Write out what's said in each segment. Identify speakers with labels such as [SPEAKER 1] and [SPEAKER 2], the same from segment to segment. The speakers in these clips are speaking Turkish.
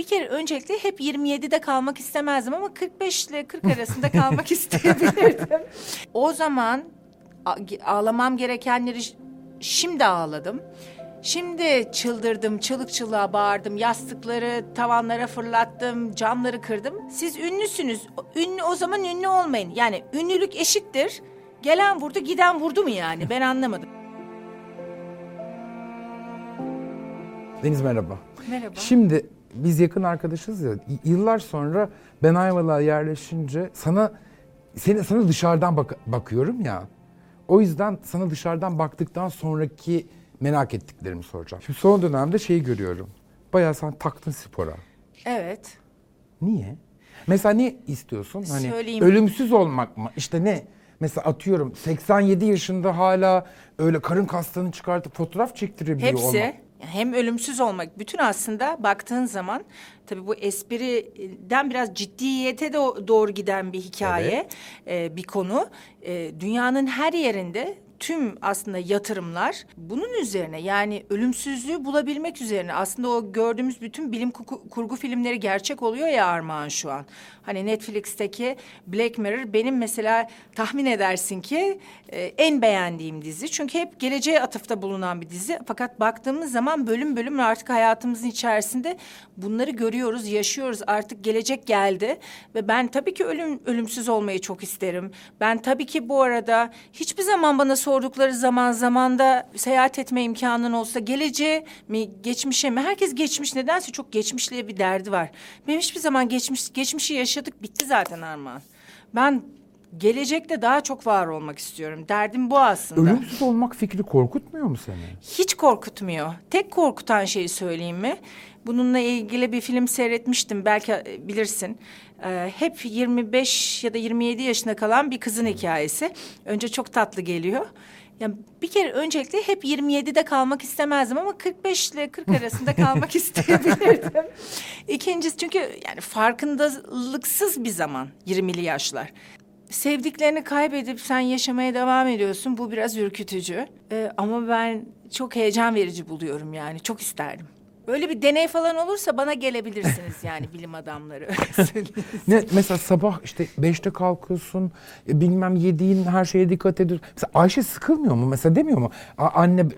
[SPEAKER 1] Bir kere öncelikle hep 27'de kalmak istemezdim ama 45 ile 40 arasında kalmak isteyebilirdim. O zaman ağlamam gerekenleri şimdi ağladım. Şimdi çıldırdım, çığlık çığlığa bağırdım, yastıkları tavanlara fırlattım, camları kırdım. Siz ünlüsünüz, ünlü o zaman ünlü olmayın. Yani ünlülük eşittir. Gelen vurdu, giden vurdu mu yani? Ben anlamadım.
[SPEAKER 2] Deniz merhaba.
[SPEAKER 1] Merhaba.
[SPEAKER 2] Şimdi biz yakın arkadaşız ya. Yıllar sonra ben Ayvalık'a yerleşince sana seni sana dışarıdan bak- bakıyorum ya. O yüzden sana dışarıdan baktıktan sonraki merak ettiklerimi soracağım. Şimdi son dönemde şeyi görüyorum. Bayağı sen taktın spora.
[SPEAKER 1] Evet.
[SPEAKER 2] Niye? Mesela ne istiyorsun? Hani
[SPEAKER 1] Söyleyeyim.
[SPEAKER 2] ölümsüz olmak mı? İşte ne? Mesela atıyorum 87 yaşında hala öyle karın kaslarını çıkartıp fotoğraf çektirebiliyor
[SPEAKER 1] Hepsi
[SPEAKER 2] olmak.
[SPEAKER 1] Hem ölümsüz olmak bütün aslında baktığın zaman tabii bu espriden biraz ciddiyete de doğru giden bir hikaye, e, bir konu. E, dünyanın her yerinde tüm aslında yatırımlar bunun üzerine yani ölümsüzlüğü bulabilmek üzerine. Aslında o gördüğümüz bütün bilim kurgu filmleri gerçek oluyor ya Armağan şu an. Hani Netflix'teki Black Mirror benim mesela tahmin edersin ki e, en beğendiğim dizi. Çünkü hep geleceğe atıfta bulunan bir dizi. Fakat baktığımız zaman bölüm bölüm artık hayatımızın içerisinde bunları görüyoruz, yaşıyoruz. Artık gelecek geldi ve ben tabii ki ölüm ölümsüz olmayı çok isterim. Ben tabii ki bu arada hiçbir zaman bana sordukları zaman zamanda seyahat etme imkanın olsa geleceğe mi geçmişe mi? Herkes geçmiş nedense çok geçmişliğe bir derdi var. Benim hiçbir zaman geçmiş geçmişi yaşadık bitti zaten Armağan. Ben gelecekte daha çok var olmak istiyorum. Derdim bu aslında.
[SPEAKER 2] Ölümsüz olmak fikri korkutmuyor mu seni?
[SPEAKER 1] Hiç korkutmuyor. Tek korkutan şeyi söyleyeyim mi? Bununla ilgili bir film seyretmiştim. Belki e, bilirsin. Ee, hep 25 ya da 27 yaşında kalan bir kızın hikayesi. Önce çok tatlı geliyor. Ya bir kere öncelikle hep 27'de kalmak istemezdim ama 45 ile 40 arasında kalmak isteyebilirdim. İkincisi çünkü yani farkındalıksız bir zaman 20'li yaşlar. Sevdiklerini kaybedip sen yaşamaya devam ediyorsun. Bu biraz ürkütücü. Ee, ama ben çok heyecan verici buluyorum yani. Çok isterdim. Böyle bir deney falan olursa bana gelebilirsiniz yani bilim adamları. Öyle söyleyeyim.
[SPEAKER 2] Ne mesela sabah işte beşte kalkıyorsun, e, bilmem yediğin her şeye dikkat ediyorsun. Mesela Ayşe sıkılmıyor mu? Mesela demiyor mu? A- anne b-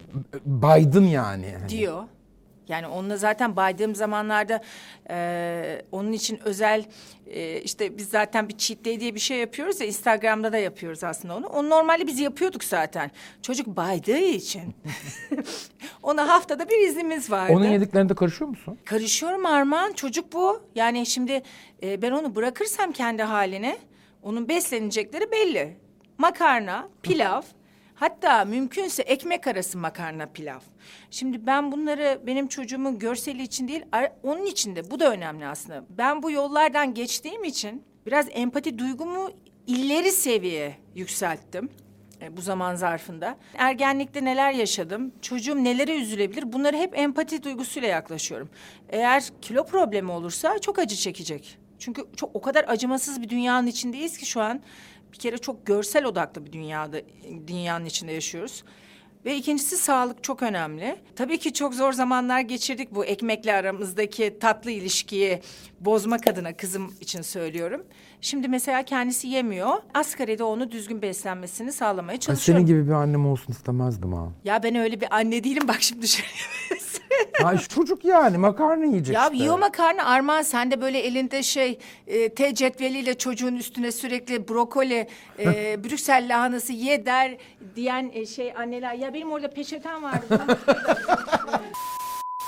[SPEAKER 2] baydın yani. Hani.
[SPEAKER 1] diyor. Yani onunla zaten baydığım zamanlarda e, onun için özel e, işte biz zaten bir cheat day diye bir şey yapıyoruz ya Instagram'da da yapıyoruz aslında onu. Onu normalde biz yapıyorduk zaten. Çocuk baydığı için. Ona haftada bir iznimiz vardı.
[SPEAKER 2] Onun yediklerinde karışıyor musun?
[SPEAKER 1] Karışıyorum Armağan. Çocuk bu. Yani şimdi e, ben onu bırakırsam kendi haline onun beslenecekleri belli. Makarna, pilav, hatta mümkünse ekmek arası makarna pilav. Şimdi ben bunları benim çocuğumun görseli için değil, onun için de bu da önemli aslında. Ben bu yollardan geçtiğim için biraz empati duygumu ileri seviye yükselttim e, bu zaman zarfında. Ergenlikte neler yaşadım, çocuğum nelere üzülebilir bunları hep empati duygusuyla yaklaşıyorum. Eğer kilo problemi olursa çok acı çekecek. Çünkü çok o kadar acımasız bir dünyanın içindeyiz ki şu an. Bir kere çok görsel odaklı bir dünyada dünyanın içinde yaşıyoruz. Ve ikincisi sağlık çok önemli. Tabii ki çok zor zamanlar geçirdik bu ekmekle aramızdaki tatlı ilişkiyi bozmak adına kızım için söylüyorum. Şimdi mesela kendisi yemiyor. Asgaride onu düzgün beslenmesini sağlamaya çalışıyorum.
[SPEAKER 2] senin gibi bir annem olsun istemezdim ha.
[SPEAKER 1] Ya ben öyle bir anne değilim bak şimdi söylüyorsun.
[SPEAKER 2] şu çocuk yani makarna yiyecek
[SPEAKER 1] Ya
[SPEAKER 2] işte.
[SPEAKER 1] yiyor makarna Armağan sen de böyle elinde şey e, T cetveliyle çocuğun üstüne sürekli brokoli, e, Brüksel lahanası ye der diyen e, şey anneler. Ya benim orada peçetem vardı.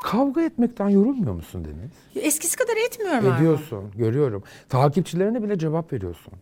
[SPEAKER 2] Kavga etmekten yorulmuyor musun Deniz?
[SPEAKER 1] Eskisi kadar etmiyorum Armağan.
[SPEAKER 2] Ediyorsun, görüyorum. Takipçilerine bile cevap veriyorsun.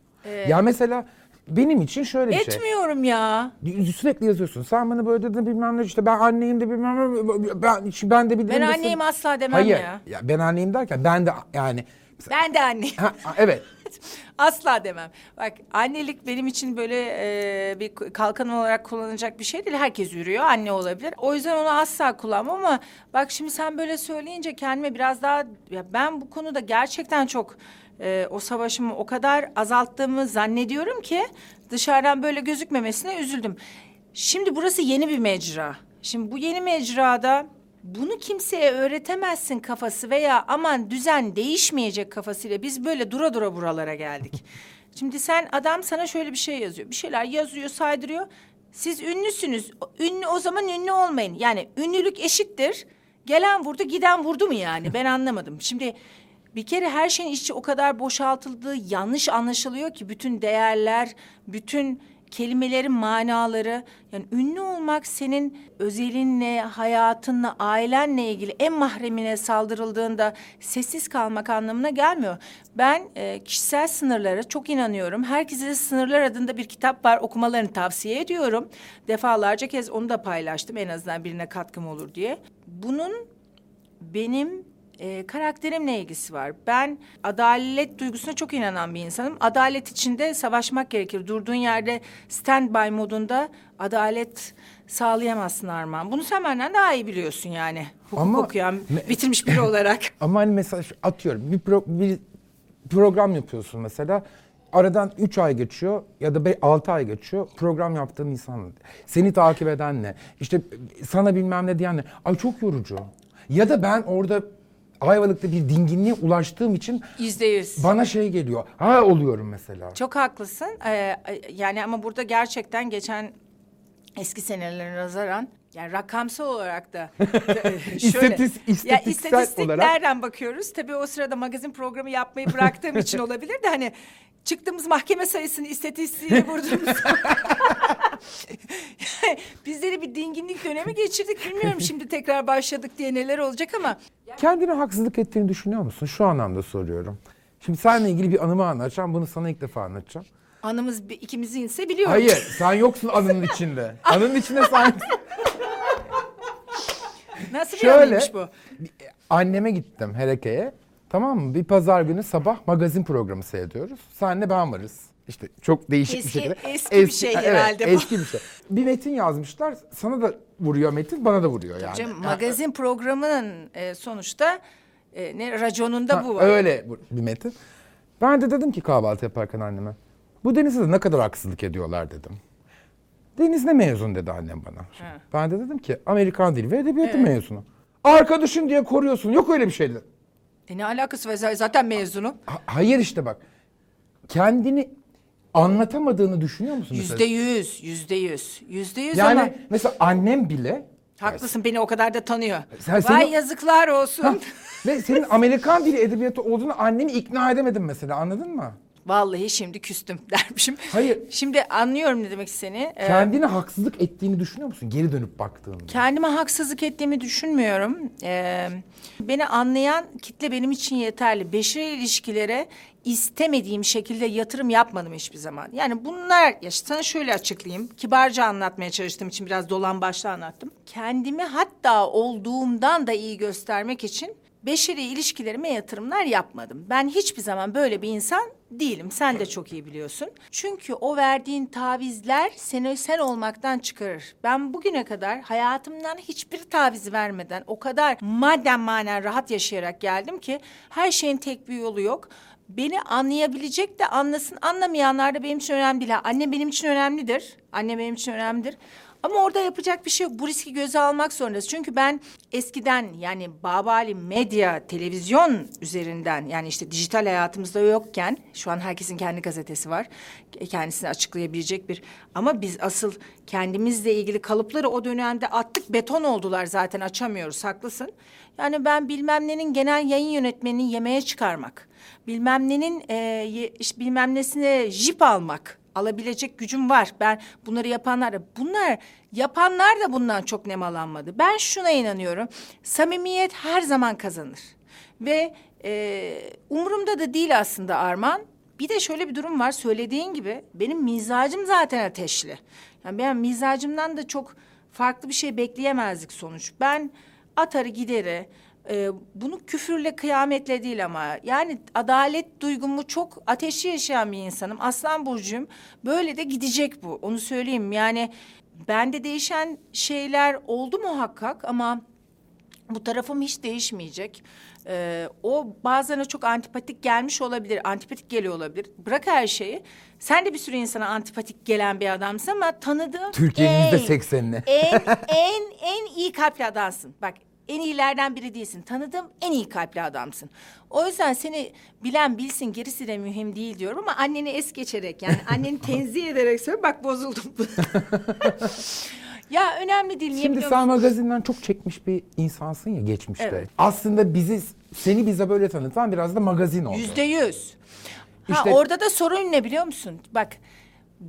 [SPEAKER 2] Ya mesela benim için şöyle bir şey.
[SPEAKER 1] Etmiyorum ya.
[SPEAKER 2] Sürekli yazıyorsun. Sen bana böyle dedin bilmem ne işte ben anneyim de bilmem ne. Ben, ben de bilirim.
[SPEAKER 1] Ben
[SPEAKER 2] desin.
[SPEAKER 1] anneyim asla demem
[SPEAKER 2] Hayır.
[SPEAKER 1] ya.
[SPEAKER 2] ya. Ben anneyim derken ben de yani.
[SPEAKER 1] Ben de anneyim.
[SPEAKER 2] Ha, evet.
[SPEAKER 1] Asla demem. Bak annelik benim için böyle e, bir kalkan olarak kullanılacak bir şey değil. Herkes yürüyor, anne olabilir. O yüzden onu asla kullanmam ama bak şimdi sen böyle söyleyince kendime biraz daha... Ya ben bu konuda gerçekten çok e, o savaşımı o kadar azalttığımı zannediyorum ki... ...dışarıdan böyle gözükmemesine üzüldüm. Şimdi burası yeni bir mecra. Şimdi bu yeni mecrada bunu kimseye öğretemezsin kafası veya aman düzen değişmeyecek kafasıyla biz böyle dura dura buralara geldik. Şimdi sen adam sana şöyle bir şey yazıyor. Bir şeyler yazıyor, saydırıyor. Siz ünlüsünüz. Ünlü o zaman ünlü olmayın. Yani ünlülük eşittir. Gelen vurdu, giden vurdu mu yani? Ben anlamadım. Şimdi bir kere her şeyin içi o kadar boşaltıldığı, yanlış anlaşılıyor ki bütün değerler, bütün kelimelerin manaları. Yani ünlü olmak senin özelinle, hayatınla, ailenle ilgili en mahremine saldırıldığında sessiz kalmak anlamına gelmiyor. Ben e, kişisel sınırlara çok inanıyorum. Herkese Sınırlar adında bir kitap var. Okumalarını tavsiye ediyorum. Defalarca kez onu da paylaştım en azından birine katkım olur diye. Bunun benim e, karakterimle ilgisi var. Ben adalet duygusuna çok inanan bir insanım. Adalet içinde savaşmak gerekir. Durduğun yerde standby modunda adalet sağlayamazsın Armağan. Bunu sen benden daha iyi biliyorsun yani. Hukuk
[SPEAKER 2] Ama-
[SPEAKER 1] okuyan, bitirmiş biri olarak.
[SPEAKER 2] Ama hani mesela atıyorum bir, pro- bir program yapıyorsun mesela. Aradan üç ay geçiyor ya da be- altı ay geçiyor. Program yaptığın insan seni takip edenle işte sana bilmem ne diyenle ay çok yorucu. Ya da ben orada Ayvalık'ta bir dinginliğe ulaştığım için
[SPEAKER 1] Yüzde yüz.
[SPEAKER 2] bana şey geliyor. Ha oluyorum mesela.
[SPEAKER 1] Çok haklısın. Ee, yani ama burada gerçekten geçen eski senelere nazaran yani rakamsal olarak da e, şöyle
[SPEAKER 2] İstatis-
[SPEAKER 1] ya
[SPEAKER 2] istatistiksel
[SPEAKER 1] istatistiklerden bakıyoruz. Tabii o sırada magazin programı yapmayı bıraktığım için olabilir de hani çıktığımız mahkeme sayısını istatistiğini vurduğumuz Bizleri bir dinginlik dönemi geçirdik. Bilmiyorum şimdi tekrar başladık diye neler olacak ama
[SPEAKER 2] Kendine haksızlık ettiğini düşünüyor musun? Şu anlamda soruyorum. Şimdi seninle ilgili bir anımı anlatacağım. Bunu sana ilk defa anlatacağım.
[SPEAKER 1] anımız bir- ikimizin ise biliyorum.
[SPEAKER 2] Hayır, sen yoksun anının içinde. Anının içinde sen
[SPEAKER 1] Nasıl bir
[SPEAKER 2] Şöyle,
[SPEAKER 1] anıymış bu?
[SPEAKER 2] anneme gittim Hereke'ye. Tamam mı? Bir pazar günü sabah magazin programı seyrediyoruz. Senle ben varız. İşte çok değişik
[SPEAKER 1] Eski-
[SPEAKER 2] bir şekilde.
[SPEAKER 1] eski bir şey
[SPEAKER 2] evet,
[SPEAKER 1] herhalde bu.
[SPEAKER 2] Eski bir şey. Bir metin yazmışlar. Sana da vuruyor metin, bana da vuruyor yani.
[SPEAKER 1] Canım, magazin programının e, sonuçta e, ne raconunda
[SPEAKER 2] Ha,
[SPEAKER 1] bu var.
[SPEAKER 2] Öyle bir metin. Ben de dedim ki kahvaltı yaparken anneme. Bu Deniz'e de ne kadar haksızlık ediyorlar dedim. Deniz ne mezun dedi annem bana.
[SPEAKER 1] Ha.
[SPEAKER 2] Ben de dedim ki Amerikan Dili ve Edebiyatı mezunu. Arkadaşın diye koruyorsun. Yok öyle bir şey. dedi.
[SPEAKER 1] E, ne alakası var zaten mezunu.
[SPEAKER 2] Ha- hayır işte bak. Kendini anlatamadığını düşünüyor musun?
[SPEAKER 1] Yüzde yüz, yüzde yüz, yüzde yüz
[SPEAKER 2] Yani
[SPEAKER 1] ama
[SPEAKER 2] mesela annem bile
[SPEAKER 1] haklısın beni o kadar da tanıyor.
[SPEAKER 2] Sen-
[SPEAKER 1] Vay
[SPEAKER 2] seni-
[SPEAKER 1] yazıklar olsun.
[SPEAKER 2] ve senin Amerikan dili edebiyatı olduğunu annemi ikna edemedim mesela anladın mı?
[SPEAKER 1] Vallahi şimdi küstüm dermişim.
[SPEAKER 2] Hayır.
[SPEAKER 1] Şimdi anlıyorum ne demek istediğini. Ee,
[SPEAKER 2] Kendine haksızlık ettiğini düşünüyor musun geri dönüp baktığında?
[SPEAKER 1] Kendime haksızlık ettiğimi düşünmüyorum. Ee, beni anlayan kitle benim için yeterli. Beşeri ilişkilere istemediğim şekilde yatırım yapmadım hiçbir zaman. Yani bunlar, ya sana şöyle açıklayayım. Kibarca anlatmaya çalıştığım için biraz dolan başlı anlattım. Kendimi hatta olduğumdan da iyi göstermek için beşeri ilişkilerime yatırımlar yapmadım. Ben hiçbir zaman böyle bir insan değilim. Sen de çok iyi biliyorsun. Çünkü o verdiğin tavizler seni sen olmaktan çıkarır. Ben bugüne kadar hayatımdan hiçbir taviz vermeden o kadar madden manen rahat yaşayarak geldim ki her şeyin tek bir yolu yok. Beni anlayabilecek de anlasın. Anlamayanlar da benim için önemli değil. Anne benim için önemlidir. Anne benim için önemlidir. Ama orada yapacak bir şey yok. Bu riski göze almak zorundayız. Çünkü ben eskiden yani Babali medya, televizyon üzerinden yani işte dijital hayatımızda yokken şu an herkesin kendi gazetesi var. Kendisini açıklayabilecek bir ama biz asıl kendimizle ilgili kalıpları o dönemde attık beton oldular zaten açamıyoruz haklısın. Yani ben bilmem nenin genel yayın yönetmenini yemeğe çıkarmak, bilmem nenin e, bilmem nesine jip almak alabilecek gücüm var. Ben bunları yapanlar da bunlar yapanlar da bundan çok nemalanmadı. Ben şuna inanıyorum. Samimiyet her zaman kazanır. Ve e, umurumda da değil aslında Arman. Bir de şöyle bir durum var. Söylediğin gibi benim mizacım zaten ateşli. Yani ben mizacımdan da çok farklı bir şey bekleyemezdik sonuç. Ben atarı gideri e, bunu küfürle kıyametle değil ama yani adalet duygumu çok ateşli yaşayan bir insanım. Aslan burcuyum. Böyle de gidecek bu. Onu söyleyeyim. Yani bende değişen şeyler oldu muhakkak ama bu tarafım hiç değişmeyecek. Ee, o bazen çok antipatik gelmiş olabilir, antipatik geliyor olabilir. Bırak her şeyi. Sen de bir sürü insana antipatik gelen bir adamsın ama tanıdığım
[SPEAKER 2] Türkiye'nin
[SPEAKER 1] en-
[SPEAKER 2] yüzde seksenini.
[SPEAKER 1] en en en iyi kalpli adamsın. Bak en iyilerden biri değilsin. Tanıdığım en iyi kalpli adamsın. O yüzden seni bilen bilsin gerisi de mühim değil diyorum ama anneni es geçerek yani anneni tenzih ederek söylüyorum. Bak bozuldum. ya önemli değil. Niye
[SPEAKER 2] Şimdi
[SPEAKER 1] biliyor
[SPEAKER 2] sen
[SPEAKER 1] musun?
[SPEAKER 2] magazinden çok çekmiş bir insansın ya geçmişte.
[SPEAKER 1] Evet.
[SPEAKER 2] Aslında bizi seni bize böyle tanıtan biraz da magazin oldu.
[SPEAKER 1] Yüzde yüz. Ha,
[SPEAKER 2] İşte-
[SPEAKER 1] orada da sorun ne biliyor musun? Bak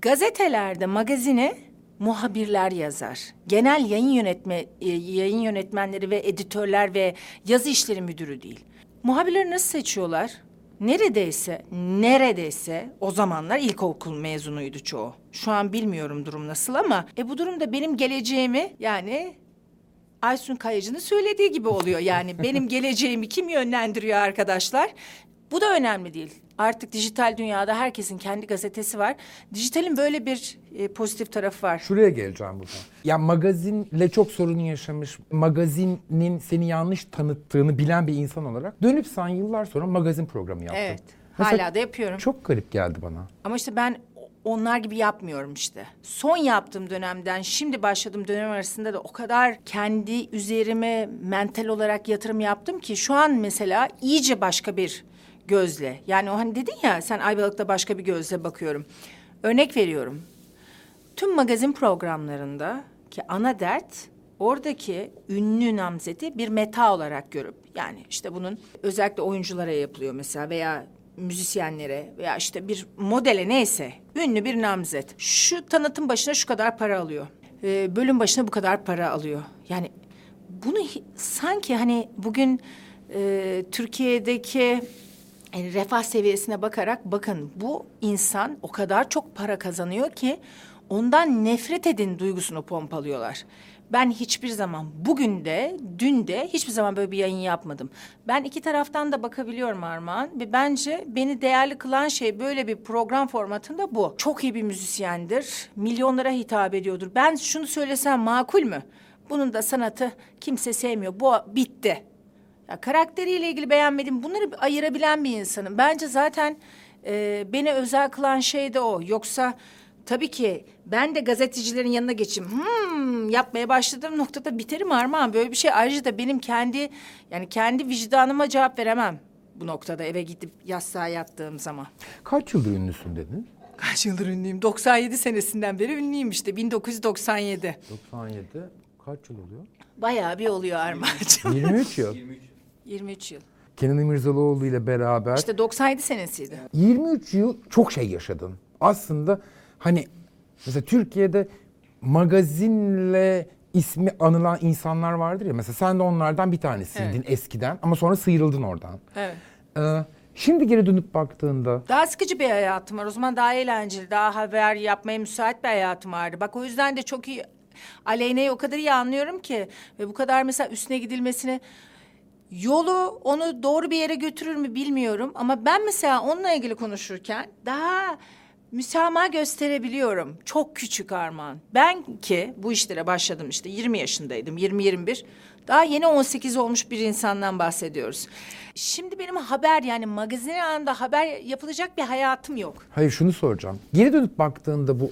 [SPEAKER 1] gazetelerde magazine muhabirler yazar. Genel yayın yönetme e, yayın yönetmenleri ve editörler ve yazı işleri müdürü değil. Muhabirleri nasıl seçiyorlar? Neredeyse, neredeyse o zamanlar ilkokul mezunuydu çoğu. Şu an bilmiyorum durum nasıl ama e bu durumda benim geleceğimi yani Aysun Kayacı'nın söylediği gibi oluyor. Yani benim geleceğimi kim yönlendiriyor arkadaşlar? Bu da önemli değil. Artık dijital dünyada herkesin kendi gazetesi var. Dijitalin böyle bir e, pozitif tarafı var.
[SPEAKER 2] Şuraya geleceğim buradan. Ya magazinle çok sorun yaşamış, magazinin seni yanlış tanıttığını bilen bir insan olarak dönüp sen yıllar sonra magazin programı yaptın.
[SPEAKER 1] Evet.
[SPEAKER 2] Mesela
[SPEAKER 1] Hala da yapıyorum.
[SPEAKER 2] Çok garip geldi bana.
[SPEAKER 1] Ama işte ben onlar gibi yapmıyorum işte. Son yaptığım dönemden şimdi başladığım dönem arasında da o kadar kendi üzerime mental olarak yatırım yaptım ki şu an mesela iyice başka bir gözle. Yani o hani dedin ya sen Ayvalık'ta başka bir gözle bakıyorum. Örnek veriyorum. Tüm magazin programlarında ki ana dert oradaki ünlü namzeti bir meta olarak görüp yani işte bunun özellikle oyunculara yapılıyor mesela veya müzisyenlere veya işte bir modele neyse ünlü bir namzet. Şu tanıtım başına şu kadar para alıyor. Ee, bölüm başına bu kadar para alıyor. Yani bunu sanki hani bugün e, Türkiye'deki yani refah seviyesine bakarak bakın bu insan o kadar çok para kazanıyor ki ondan nefret edin duygusunu pompalıyorlar. Ben hiçbir zaman bugün de dün de hiçbir zaman böyle bir yayın yapmadım. Ben iki taraftan da bakabiliyorum Armağan ve bence beni değerli kılan şey böyle bir program formatında bu. Çok iyi bir müzisyendir, milyonlara hitap ediyordur. Ben şunu söylesem makul mü? Bunun da sanatı kimse sevmiyor. Bu bitti. Ya karakteriyle ilgili beğenmedim. Bunları ayırabilen bir insanım. Bence zaten e, beni özel kılan şey de o. Yoksa tabii ki ben de gazetecilerin yanına geçeyim. Hmm, yapmaya başladığım noktada biterim Armağan. Böyle bir şey ayrıca da benim kendi yani kendi vicdanıma cevap veremem bu noktada eve gidip yastığa yattığım zaman.
[SPEAKER 2] Kaç yıldır ünlüsün dedin?
[SPEAKER 1] Kaç yıldır ünlüyüm? 97 senesinden beri ünlüyüm işte. 1997.
[SPEAKER 2] 97. Kaç yıl oluyor?
[SPEAKER 1] Bayağı bir oluyor Armağan'cığım.
[SPEAKER 2] 23 yıl.
[SPEAKER 1] 23 yıl.
[SPEAKER 2] Kenan İmirzalıoğlu ile beraber
[SPEAKER 1] İşte 97 senesiydi.
[SPEAKER 2] 23 yıl çok şey yaşadın. Aslında hani mesela Türkiye'de magazinle ismi anılan insanlar vardır ya. Mesela sen de onlardan bir tanesiydin
[SPEAKER 1] Evet.
[SPEAKER 2] eskiden ama sonra sıyrıldın oradan.
[SPEAKER 1] Evet.
[SPEAKER 2] Ee, şimdi geri dönüp baktığında
[SPEAKER 1] Daha sıkıcı bir hayatım var. O zaman daha eğlenceli, daha haber yapmaya müsait bir hayatım vardı. Bak o yüzden de çok iyi... Aleyna'yı o kadar iyi anlıyorum ki... ...ve bu kadar mesela üstüne gidilmesini... Yolu onu doğru bir yere götürür mü bilmiyorum. Ama ben mesela onunla ilgili konuşurken... ...daha müsamaha gösterebiliyorum. Çok küçük Armağan. Ben ki bu işlere başladım işte 20 yaşındaydım. 20-21. Daha yeni 18 olmuş bir insandan bahsediyoruz. Şimdi benim haber yani magazin anında haber yapılacak bir hayatım yok.
[SPEAKER 2] hayır şunu soracağım. Geri dönüp baktığında bu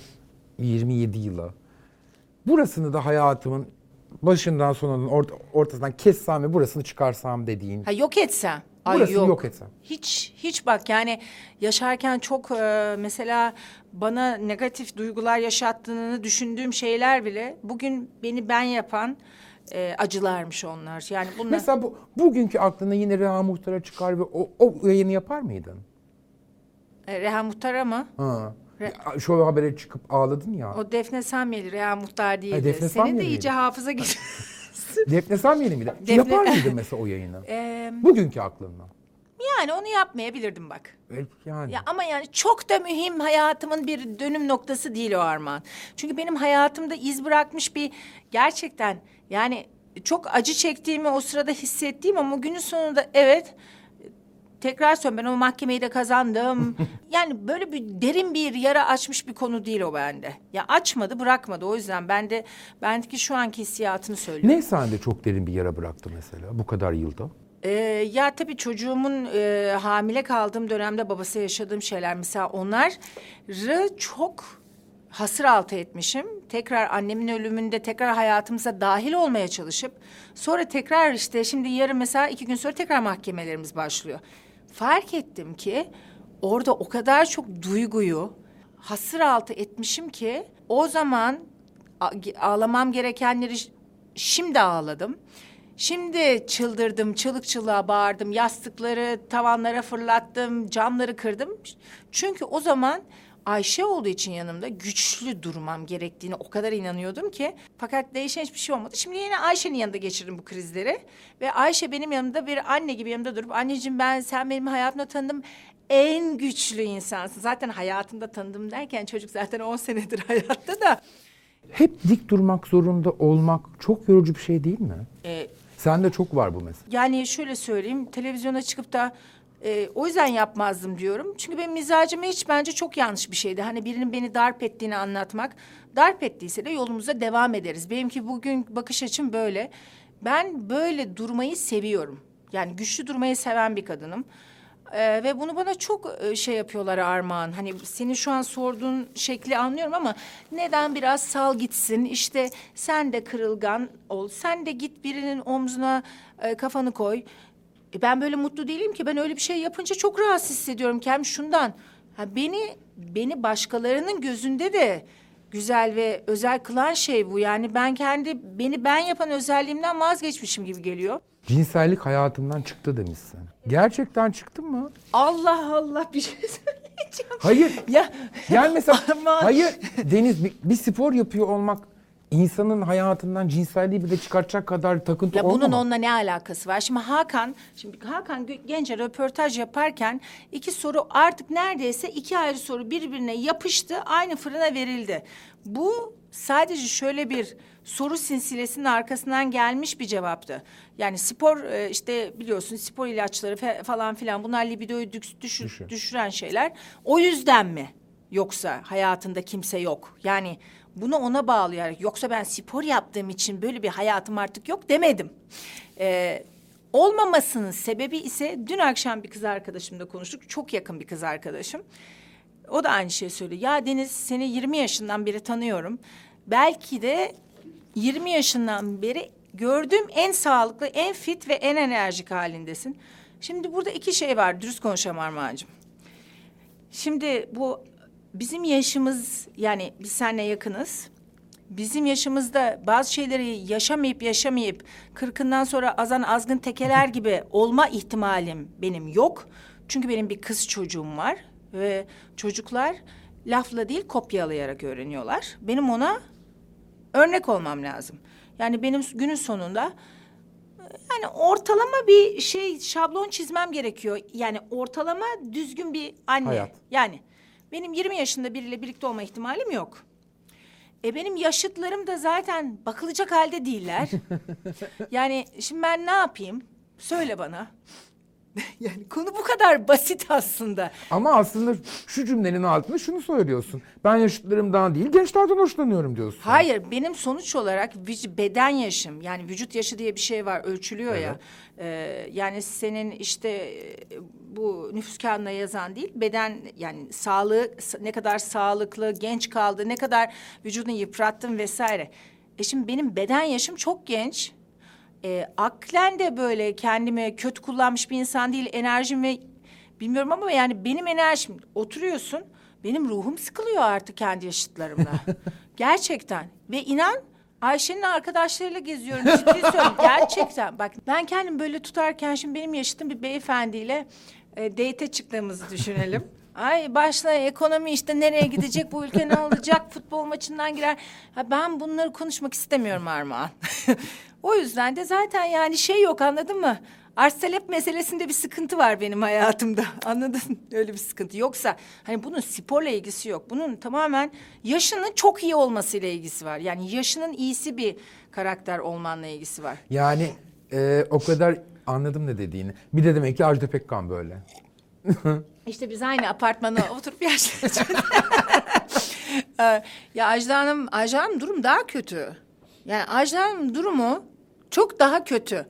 [SPEAKER 2] 27 yıla burasını da hayatımın başından sonunun ort- ortasından kessem ve burasını çıkarsam dediğin
[SPEAKER 1] Ha yok etsem. Ay
[SPEAKER 2] Burasını
[SPEAKER 1] yok.
[SPEAKER 2] yok etsem.
[SPEAKER 1] Hiç hiç bak yani yaşarken çok e, mesela bana negatif duygular yaşattığını düşündüğüm şeyler bile bugün beni ben yapan e, acılarmış onlar. Yani bunlar
[SPEAKER 2] Mesela bu bugünkü aklına yine Reha Muhtar'a çıkar ve o, o yayını yapar mıydın?
[SPEAKER 1] e, Reha Muhtar mı?
[SPEAKER 2] Ha. Ya, Şu habere çıkıp ağladın ya.
[SPEAKER 1] O Defne Samyeli, Reha Muhtar değildi.
[SPEAKER 2] Defne
[SPEAKER 1] Senin de iyice hafıza git.
[SPEAKER 2] Defne Samyeli miydi?
[SPEAKER 1] Defne-
[SPEAKER 2] Yapar mıydın mesela o yayını?
[SPEAKER 1] E,
[SPEAKER 2] Bugünkü aklınla.
[SPEAKER 1] yani onu yapmayabilirdim bak.
[SPEAKER 2] Evet, Yani.
[SPEAKER 1] Ya ama yani çok da mühim hayatımın bir dönüm noktası değil o Armağan. Çünkü benim hayatımda iz bırakmış bir gerçekten yani çok acı çektiğimi o sırada hissettiğim ama günün sonunda evet tekrar söylüyorum ben o mahkemeyi de kazandım. yani böyle bir derin bir yara açmış bir konu değil o bende. Ya açmadı bırakmadı o yüzden ben de bendeki şu anki hissiyatını söylüyorum.
[SPEAKER 2] Ne sende çok derin bir yara bıraktı mesela bu kadar yılda?
[SPEAKER 1] Ee, ya tabii çocuğumun e, hamile kaldığım dönemde babası yaşadığım şeyler mesela onları çok hasır altı etmişim. Tekrar annemin ölümünde tekrar hayatımıza dahil olmaya çalışıp sonra tekrar işte şimdi yarın mesela iki gün sonra tekrar mahkemelerimiz başlıyor. Fark ettim ki orada o kadar çok duyguyu hasır altı etmişim ki o zaman ağlamam gerekenleri şimdi ağladım. Şimdi çıldırdım, çığlık çığlığa bağırdım, yastıkları tavanlara fırlattım, camları kırdım. Çünkü o zaman Ayşe olduğu için yanımda güçlü durmam gerektiğini o kadar inanıyordum ki. Fakat değişen hiçbir şey olmadı. Şimdi yine Ayşe'nin yanında geçirdim bu krizleri. Ve Ayşe benim yanımda bir anne gibi yanımda durup... ...anneciğim ben sen benim hayatımda tanıdığım en güçlü insansın. Zaten hayatımda tanıdım derken çocuk zaten 10 senedir hayatta da.
[SPEAKER 2] Hep dik durmak zorunda olmak çok yorucu bir şey değil mi?
[SPEAKER 1] e,
[SPEAKER 2] Sende çok var bu mesela.
[SPEAKER 1] Yani şöyle söyleyeyim, televizyona çıkıp da e, o yüzden yapmazdım diyorum. Çünkü benim mizacıma hiç bence çok yanlış bir şeydi. Hani birinin beni darp ettiğini anlatmak. Darp ettiyse de yolumuza devam ederiz. Benimki bugün bakış açım böyle. Ben böyle durmayı seviyorum. Yani güçlü durmayı seven bir kadınım. Ee, ve bunu bana çok e, şey yapıyorlar Armağan. Hani senin şu an sorduğun şekli anlıyorum ama neden biraz sal gitsin? İşte sen de kırılgan ol. Sen de git birinin omzuna e, kafanı koy. E, ben böyle mutlu değilim ki. Ben öyle bir şey yapınca çok rahatsız hissediyorum kendimi şundan. Ha, beni beni başkalarının gözünde de güzel ve özel kılan şey bu. Yani ben kendi beni ben yapan özelliğimden vazgeçmişim gibi geliyor.
[SPEAKER 2] Cinsellik hayatımdan çıktı demişsin. Gerçekten çıktı mı?
[SPEAKER 1] Allah Allah bir şey söyleyeceğim.
[SPEAKER 2] Hayır.
[SPEAKER 1] Ya
[SPEAKER 2] Yani mesela
[SPEAKER 1] Aman.
[SPEAKER 2] hayır Deniz bir, bir spor yapıyor olmak insanın hayatından cinselliği bile çıkartacak kadar takıntı
[SPEAKER 1] Ya
[SPEAKER 2] olmamalı.
[SPEAKER 1] bunun onunla ne alakası var? Şimdi Hakan, şimdi Hakan Genç'e röportaj yaparken iki soru artık neredeyse iki ayrı soru birbirine yapıştı, aynı fırına verildi. Bu sadece şöyle bir soru silsilesinin arkasından gelmiş bir cevaptı. Yani spor e, işte biliyorsun spor ilaçları falan filan bunlar libidoyu düş- düşür-
[SPEAKER 2] Düşür.
[SPEAKER 1] düşüren şeyler. O yüzden mi? Yoksa hayatında kimse yok. Yani bunu ona bağlayarak yoksa ben spor yaptığım için böyle bir hayatım artık yok demedim. Ee, olmamasının sebebi ise dün akşam bir kız arkadaşımla konuştuk. Çok yakın bir kız arkadaşım. O da aynı şeyi söylüyor. Ya Deniz seni 20 yaşından beri tanıyorum. Belki de 20 yaşından beri gördüğüm en sağlıklı, en fit ve en enerjik halindesin. Şimdi burada iki şey var. Dürüst konuşalım Armağan'cığım. Şimdi bu bizim yaşımız yani biz seninle yakınız. Bizim yaşımızda bazı şeyleri yaşamayıp yaşamayıp kırkından sonra azan azgın tekeler gibi olma ihtimalim benim yok. Çünkü benim bir kız çocuğum var ve çocuklar lafla değil kopyalayarak öğreniyorlar. Benim ona örnek olmam lazım. Yani benim günün sonunda yani ortalama bir şey şablon çizmem gerekiyor. Yani ortalama düzgün bir anne.
[SPEAKER 2] Hayat.
[SPEAKER 1] Yani benim 20 yaşında biriyle birlikte olma ihtimalim yok. E benim yaşıtlarım da zaten bakılacak halde değiller. yani şimdi ben ne yapayım? Söyle bana. yani konu bu kadar basit aslında.
[SPEAKER 2] Ama aslında şu cümlenin altında şunu söylüyorsun. Ben yaşıtlarımdan değil gençlerden hoşlanıyorum diyorsun.
[SPEAKER 1] Hayır benim sonuç olarak beden yaşım yani vücut yaşı diye bir şey var ölçülüyor ya. Ee, yani senin işte e, bu nüfus kağıdına yazan değil beden yani sağlığı ne kadar sağlıklı genç kaldı ne kadar vücudunu yıprattın vesaire. E şimdi benim beden yaşım çok genç. E, aklen de böyle kendimi kötü kullanmış bir insan değil enerjim ve bilmiyorum ama yani benim enerjim oturuyorsun benim ruhum sıkılıyor artık kendi yaşıtlarımla. Gerçekten ve inan Ayşe'nin arkadaşlarıyla geziyorum ciddi söylüyorum gerçekten bak ben kendimi böyle tutarken şimdi benim yaşıtım bir beyefendiyle e, date çıktığımızı düşünelim. Ay başla ekonomi işte nereye gidecek bu ülke ne olacak futbol maçından girer. Ha, ben bunları konuşmak istemiyorum Armağan. O yüzden de zaten yani şey yok anladın mı? Arz talep meselesinde bir sıkıntı var benim hayatımda. Anladın? Öyle bir sıkıntı. Yoksa hani bunun sporla ilgisi yok. Bunun tamamen yaşının çok iyi olmasıyla ilgisi var. Yani yaşının iyisi bir karakter olmanla ilgisi var.
[SPEAKER 2] Yani e, o kadar anladım ne dediğini. Bir de demek ki Ajda Pekkan böyle.
[SPEAKER 1] İşte biz aynı apartmana oturup yaşlıyoruz. Ee, ya Ajda Hanım, Ajda Hanım durum daha kötü. Yani Ajda Hanım durumu çok daha kötü.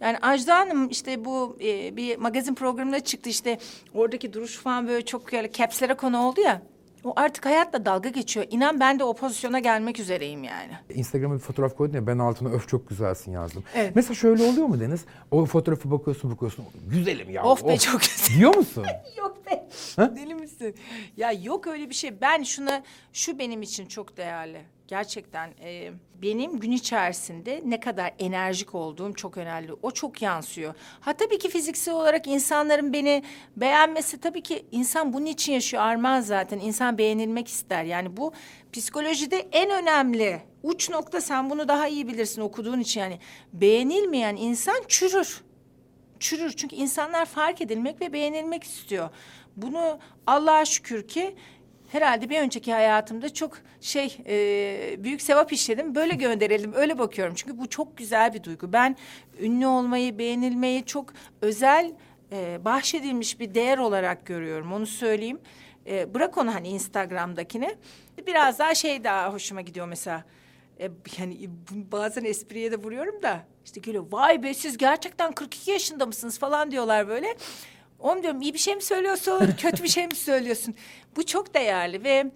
[SPEAKER 1] Yani Ajda Hanım işte bu e, bir magazin programına çıktı işte oradaki duruş falan böyle çok böyle capslere konu oldu ya. O artık hayatla dalga geçiyor. İnan ben de o pozisyona gelmek üzereyim yani.
[SPEAKER 2] Instagram'a bir fotoğraf koydun ya ben altına öf çok güzelsin yazdım.
[SPEAKER 1] Evet.
[SPEAKER 2] Mesela şöyle oluyor mu Deniz? O fotoğrafı bakıyorsun bakıyorsun güzelim ya.
[SPEAKER 1] Of be, çok güzel.
[SPEAKER 2] Diyor musun?
[SPEAKER 1] Yok be.
[SPEAKER 2] Ha?
[SPEAKER 1] Deli misin? Ya yok öyle bir şey. Ben şuna şu benim için çok değerli. Gerçekten e, benim gün içerisinde ne kadar enerjik olduğum çok önemli. O çok yansıyor. Ha tabii ki fiziksel olarak insanların beni beğenmesi tabii ki insan bunun için yaşıyor Armağan zaten. İnsan beğenilmek ister. Yani bu psikolojide en önemli uç nokta sen bunu daha iyi bilirsin okuduğun için yani beğenilmeyen insan çürür çürür. Çünkü insanlar fark edilmek ve beğenilmek istiyor. Bunu Allah'a şükür ki herhalde bir önceki hayatımda çok şey e, büyük sevap işledim. Böyle gönderelim, öyle bakıyorum. Çünkü bu çok güzel bir duygu. Ben ünlü olmayı, beğenilmeyi çok özel e, bahşedilmiş bir değer olarak görüyorum. Onu söyleyeyim. E, bırak onu hani Instagram'dakini. Biraz daha şey daha hoşuma gidiyor mesela. E, yani bazen espriye de vuruyorum da işte geliyor vay be siz gerçekten 42 yaşında mısınız falan diyorlar böyle. Oğlum diyorum iyi bir şey mi söylüyorsun kötü bir şey mi söylüyorsun? Bu çok değerli ve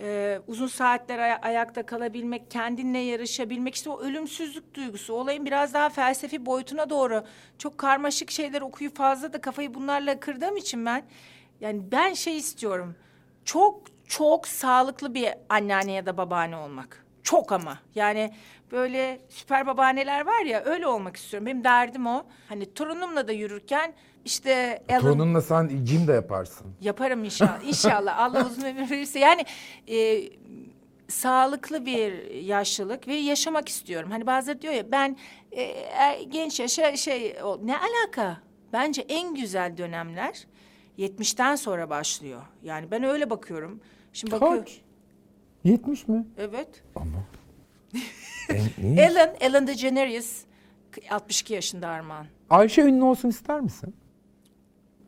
[SPEAKER 1] e, uzun saatler aya- ayakta kalabilmek, kendinle yarışabilmek işte o ölümsüzlük duygusu olayın biraz daha felsefi boyutuna doğru çok karmaşık şeyler okuyup fazla da kafayı bunlarla kırdığım için ben yani ben şey istiyorum çok çok sağlıklı bir anneanne ya da babaanne olmak. Çok ama. Yani böyle süper babaanneler var ya öyle olmak istiyorum. Benim derdim o. Hani torunumla da yürürken işte Alan
[SPEAKER 2] Torununla sen gym de yaparsın.
[SPEAKER 1] yaparım inşallah. İnşallah Allah uzun ömür verirse. Yani e, sağlıklı bir yaşlılık ve yaşamak istiyorum. Hani bazıları diyor ya ben e, er- genç yaşa şey ol- ne alaka? Bence en güzel dönemler 70'ten sonra başlıyor. Yani ben öyle bakıyorum. Şimdi bakıyorum.
[SPEAKER 2] Kaç? 70 mi?
[SPEAKER 1] Evet.
[SPEAKER 2] Ama. İyi.
[SPEAKER 1] Ellen, Ellen DeGeneres 62 yaşında Armağan.
[SPEAKER 2] Ayşe ünlü olsun ister misin?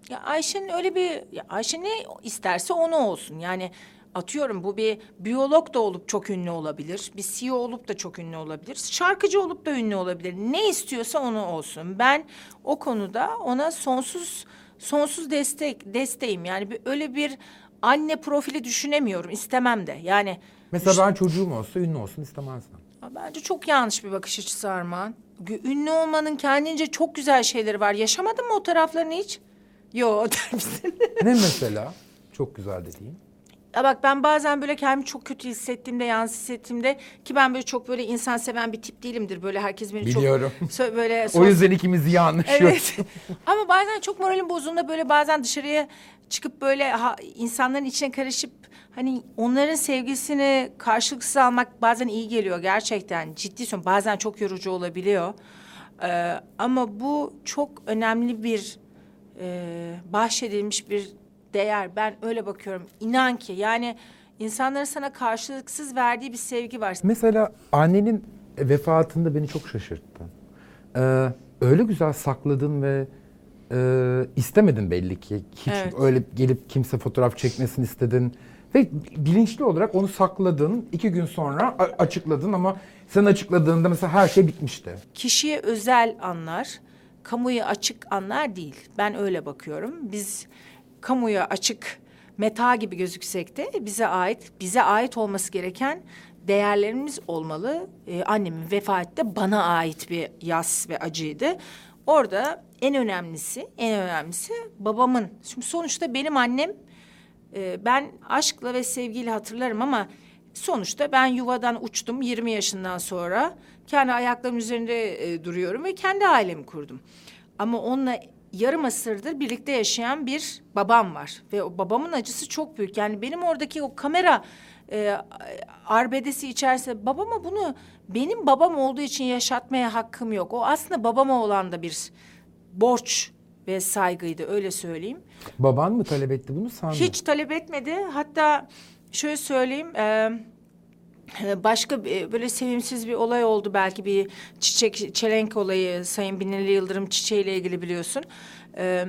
[SPEAKER 1] Ya Ayşe'nin öyle bir... Ya Ayşe ne isterse onu olsun. Yani atıyorum bu bir biyolog da olup çok ünlü olabilir. Bir CEO olup da çok ünlü olabilir. Şarkıcı olup da ünlü olabilir. Ne istiyorsa onu olsun. Ben o konuda ona sonsuz sonsuz destek desteğim. Yani bir, öyle bir anne profili düşünemiyorum. istemem de. Yani
[SPEAKER 2] Mesela ben çocuğum olsa ünlü olsun istemezdim.
[SPEAKER 1] Bence çok yanlış bir bakış açısı Armağan. Ünlü olmanın kendince çok güzel şeyleri var. Yaşamadın mı o taraflarını hiç? Yo der misin?
[SPEAKER 2] ne mesela? Çok güzel dediğin.
[SPEAKER 1] Ya bak ben bazen böyle kendimi çok kötü hissettiğimde, yalnız hissettiğimde ki ben böyle çok böyle insan seven bir tip değilimdir. Böyle herkes beni
[SPEAKER 2] Biliyorum.
[SPEAKER 1] çok böyle
[SPEAKER 2] O yüzden ikimiz iyi anlaşıyoruz.
[SPEAKER 1] Evet. Ama bazen çok moralim bozulduğunda böyle bazen dışarıya çıkıp böyle ha, insanların içine karışıp hani onların sevgisini karşılıksız almak bazen iyi geliyor gerçekten. Ciddi söylüyorum. Bazen çok yorucu olabiliyor. Ee, ama bu çok önemli bir e, bahşedilmiş bir değer. Ben öyle bakıyorum. İnan ki yani insanların sana karşılıksız verdiği bir sevgi var.
[SPEAKER 2] Mesela annenin vefatında beni çok şaşırttı. Ee, öyle güzel sakladın ve e, istemedin belli ki. Hiç
[SPEAKER 1] Evet.
[SPEAKER 2] öyle gelip kimse fotoğraf çekmesini istedin. Ve bilinçli olarak onu sakladın. iki gün sonra açıkladın ama sen açıkladığında mesela her şey bitmişti.
[SPEAKER 1] kişiye özel anlar, kamuya açık anlar değil. Ben öyle bakıyorum. Biz kamuya açık meta gibi gözüksek de bize ait, bize ait olması gereken değerlerimiz olmalı. Ee, annemin vefatı da bana ait bir yas ve acıydı. Orada en önemlisi, en önemlisi babamın. Şimdi sonuçta benim annem ee, ben aşkla ve sevgiyle hatırlarım ama sonuçta ben yuvadan uçtum 20 yaşından sonra. Kendi ayaklarımın üzerinde e, duruyorum ve kendi ailemi kurdum. Ama onunla yarım asırdır birlikte yaşayan bir babam var. Ve o babamın acısı çok büyük. Yani benim oradaki o kamera e, arbedesi içerisinde babama bunu benim babam olduğu için yaşatmaya hakkım yok. O aslında babama olan da bir borç ve saygıydı öyle söyleyeyim.
[SPEAKER 2] Baban mı talep etti bunu sen?
[SPEAKER 1] Hiç talep etmedi. Hatta şöyle söyleyeyim. e, başka böyle sevimsiz bir olay oldu belki bir çiçek çelenk olayı Sayın Binali Yıldırım çiçeğiyle ilgili biliyorsun. E,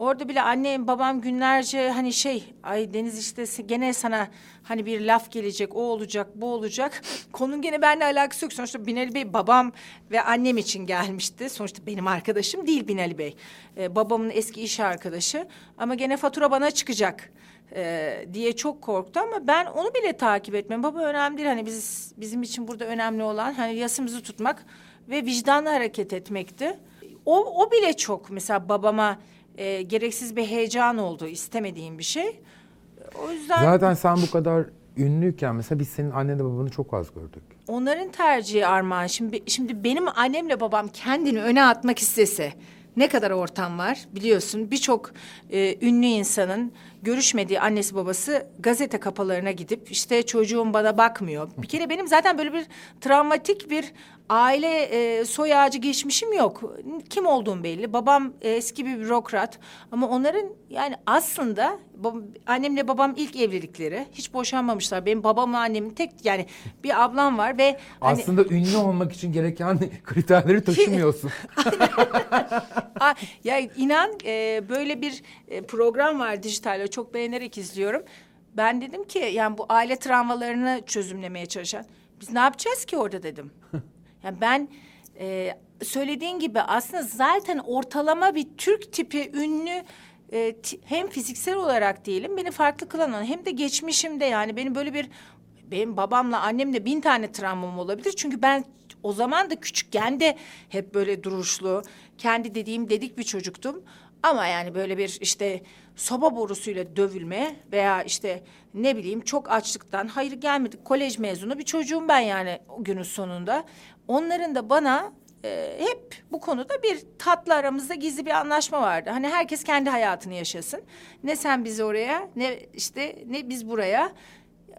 [SPEAKER 1] Orada bile annem babam günlerce hani şey ay Deniz işte gene sana hani bir laf gelecek o olacak bu olacak. Konunun gene benimle alakası yok. Sonuçta Binali Bey babam ve annem için gelmişti. Sonuçta benim arkadaşım değil Binali Bey. Ee, babamın eski iş arkadaşı ama gene fatura bana çıkacak e, diye çok korktu ama ben onu bile takip etmem. Baba önemli değil hani biz bizim için burada önemli olan hani yasımızı tutmak ve vicdanla hareket etmekti. O, o bile çok mesela babama e, gereksiz bir heyecan oldu istemediğim bir şey. O yüzden
[SPEAKER 2] Zaten sen bu kadar ünlüyken mesela biz senin annenle babanı çok az gördük.
[SPEAKER 1] onların tercihi Armağan. Şimdi, şimdi benim annemle babam kendini öne atmak istese ne kadar ortam var biliyorsun. Birçok e, ünlü insanın görüşmediği annesi babası gazete kapalarına gidip işte çocuğum bana bakmıyor. Bir kere benim zaten böyle bir travmatik bir aile e, soy ağacı geçmişim yok. Kim olduğum belli. Babam e, eski bir bürokrat ama onların yani aslında bab- annemle babam ilk evlilikleri hiç boşanmamışlar. Benim babamla annemin tek yani bir ablam var ve hani
[SPEAKER 2] Aslında ünlü olmak için gereken kriterleri taşımıyorsun.
[SPEAKER 1] Ya inan e, böyle bir e, program var dijitalde çok beğenerek izliyorum. Ben dedim ki yani bu aile travmalarını çözümlemeye çalışan biz ne yapacağız ki orada dedim. yani ben e, söylediğin gibi aslında zaten ortalama bir Türk tipi ünlü e, hem fiziksel olarak diyelim beni farklı kılan hem de geçmişimde yani benim böyle bir benim babamla annemle bin tane travmam olabilir. Çünkü ben o zaman da küçükken de hep böyle duruşlu, kendi dediğim dedik bir çocuktum. Ama yani böyle bir işte soba borusuyla dövülme veya işte ne bileyim çok açlıktan hayır gelmedik kolej mezunu bir çocuğum ben yani o günün sonunda. Onların da bana e, hep bu konuda bir tatlı aramızda gizli bir anlaşma vardı. Hani herkes kendi hayatını yaşasın. Ne sen bizi oraya ne işte ne biz buraya.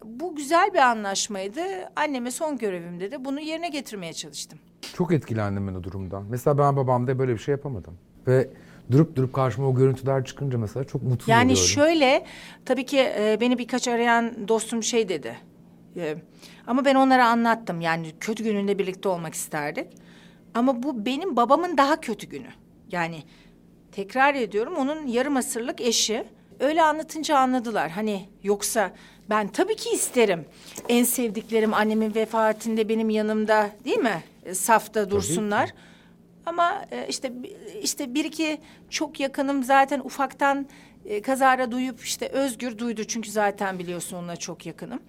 [SPEAKER 1] Bu güzel bir anlaşmaydı. Anneme son görevimde de bunu yerine getirmeye çalıştım.
[SPEAKER 2] Çok etkilendim ben o durumdan. Mesela ben babamda böyle bir şey yapamadım. Ve durup durup karşıma o görüntüler çıkınca mesela çok mutsuz
[SPEAKER 1] Yani
[SPEAKER 2] oluyorum.
[SPEAKER 1] şöyle tabii ki e, beni birkaç arayan dostum şey dedi. E, ama ben onlara anlattım. Yani kötü gününde birlikte olmak isterdik. Ama bu benim babamın daha kötü günü. Yani tekrar ediyorum onun yarım asırlık eşi. Öyle anlatınca anladılar. Hani yoksa ben tabii ki isterim. En sevdiklerim annemin vefatında benim yanımda değil mi? E, Safta dursunlar. Ama e, işte işte bir iki çok yakınım zaten ufaktan e, kazara duyup işte Özgür duydu çünkü zaten biliyorsun onunla çok yakınım.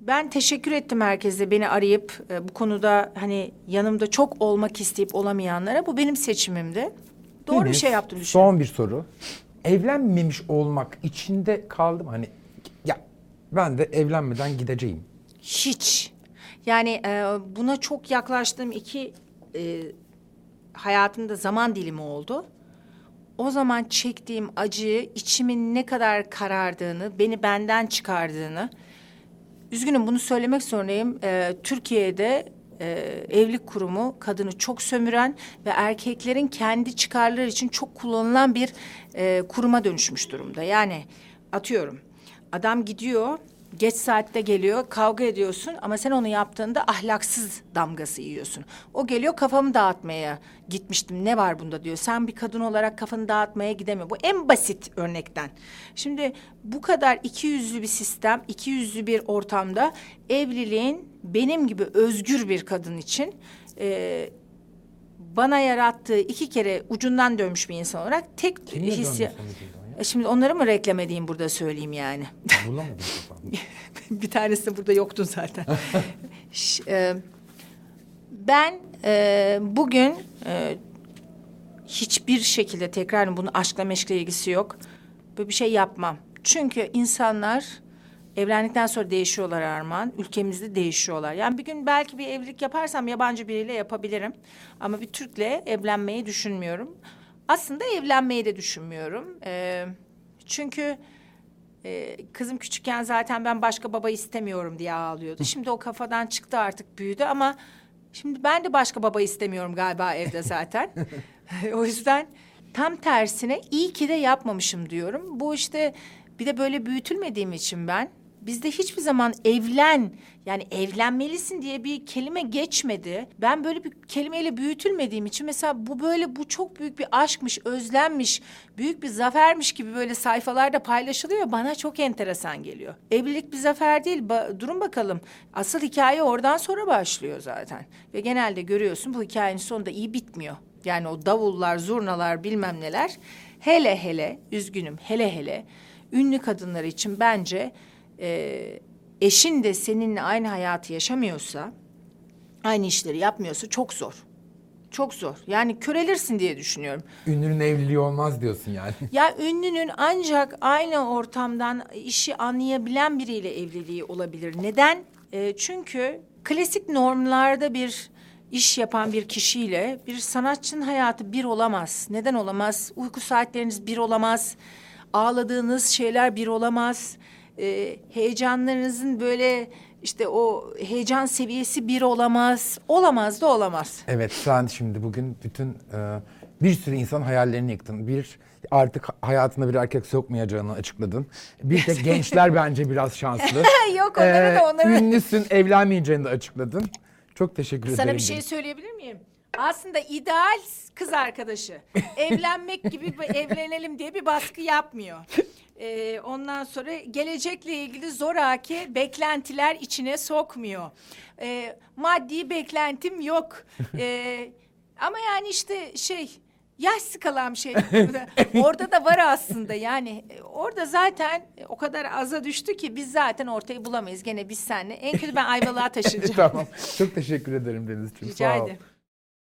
[SPEAKER 1] Ben teşekkür ettim herkese beni arayıp e, bu konuda hani yanımda çok olmak isteyip olamayanlara. Bu benim seçimimdi. Doğru bir
[SPEAKER 2] Deniz,
[SPEAKER 1] şey yaptım düşünüyorum.
[SPEAKER 2] Son bir soru. Evlenmemiş olmak içinde kaldım hani ya ben de evlenmeden gideceğim.
[SPEAKER 1] Hiç. Yani e, buna çok yaklaştığım iki e, hayatımda zaman dilimi oldu. O zaman çektiğim acıyı, içimin ne kadar karardığını, beni benden çıkardığını... Üzgünüm bunu söylemek zorundayım. E, Türkiye'de e, evlilik kurumu kadını çok sömüren ve erkeklerin kendi çıkarları için çok kullanılan bir e, kuruma dönüşmüş durumda. Yani atıyorum adam gidiyor geç saatte geliyor kavga ediyorsun ama sen onu yaptığında ahlaksız damgası yiyorsun. O geliyor kafamı dağıtmaya gitmiştim ne var bunda diyor. Sen bir kadın olarak kafanı dağıtmaya gidemiyor. Bu en basit örnekten. Şimdi bu kadar iki yüzlü bir sistem, iki yüzlü bir ortamda evliliğin benim gibi özgür bir kadın için e, bana yarattığı iki kere ucundan dönmüş bir insan olarak tek hissi... E Şimdi onları mı reklam edeyim burada söyleyeyim yani?
[SPEAKER 2] Bulamadım kafamda.
[SPEAKER 1] bir tanesi de burada yoktun zaten. Ş- e, ben e, bugün e, hiçbir şekilde tekrar bunun aşkla meşkle ilgisi yok. Böyle bir şey yapmam. Çünkü insanlar evlendikten sonra değişiyorlar Armağan. Ülkemizde değişiyorlar. Yani bir gün belki bir evlilik yaparsam yabancı biriyle yapabilirim. Ama bir Türk'le evlenmeyi düşünmüyorum. Aslında evlenmeyi de düşünmüyorum. E, çünkü... Ee, kızım küçükken zaten ben başka baba istemiyorum diye ağlıyordu. Şimdi o kafadan çıktı artık büyüdü ama şimdi ben de başka baba istemiyorum galiba evde zaten. o yüzden tam tersine iyi ki de yapmamışım diyorum. Bu işte bir de böyle büyütülmediğim için ben bizde hiçbir zaman evlen yani evlenmelisin diye bir kelime geçmedi. Ben böyle bir kelimeyle büyütülmediğim için mesela bu böyle bu çok büyük bir aşkmış, özlenmiş, büyük bir zafermiş gibi böyle sayfalarda paylaşılıyor. Bana çok enteresan geliyor. Evlilik bir zafer değil. Ba- durun bakalım. Asıl hikaye oradan sonra başlıyor zaten. Ve genelde görüyorsun bu hikayenin sonunda iyi bitmiyor. Yani o davullar, zurnalar bilmem neler. Hele hele, üzgünüm hele hele ünlü kadınlar için bence e, eşin de seninle aynı hayatı yaşamıyorsa, aynı işleri yapmıyorsa çok zor. Çok zor. Yani körelirsin diye düşünüyorum.
[SPEAKER 2] Ünlünün evliliği olmaz diyorsun yani.
[SPEAKER 1] Ya ünlünün ancak aynı ortamdan işi anlayabilen biriyle evliliği olabilir. Neden? Ee, çünkü klasik normlarda bir iş yapan bir kişiyle bir sanatçının hayatı bir olamaz. Neden olamaz? Uyku saatleriniz bir olamaz. Ağladığınız şeyler bir olamaz. Ee, heyecanlarınızın böyle işte o heyecan seviyesi bir olamaz. Olamaz da olamaz.
[SPEAKER 2] Evet sen şimdi bugün bütün e, bir sürü insan hayallerini yıktın. Bir artık hayatına bir erkek sokmayacağını açıkladın. Bir tek gençler bence biraz şanslı.
[SPEAKER 1] Yok onları
[SPEAKER 2] Ee,
[SPEAKER 1] da onları.
[SPEAKER 2] Ünlüsün evlenmeyeceğini de açıkladın. Çok teşekkür ederim.
[SPEAKER 1] Sana bir şey söyleyebilir miyim? Aslında ideal kız arkadaşı. Evlenmek gibi bir evlenelim diye bir baskı yapmıyor. Ee, ondan sonra gelecekle ilgili zoraki beklentiler içine sokmuyor. Ee, maddi beklentim yok. Ee, ama yani işte şey yaş skalam şey orada da var aslında yani e, orada zaten o kadar aza düştü ki biz zaten ortayı bulamayız gene biz seninle en kötü ben Ayvalık'a taşınacağım.
[SPEAKER 2] tamam. Çok teşekkür ederim Denizciğim.
[SPEAKER 1] Rica
[SPEAKER 2] Sağ ol.
[SPEAKER 1] ederim.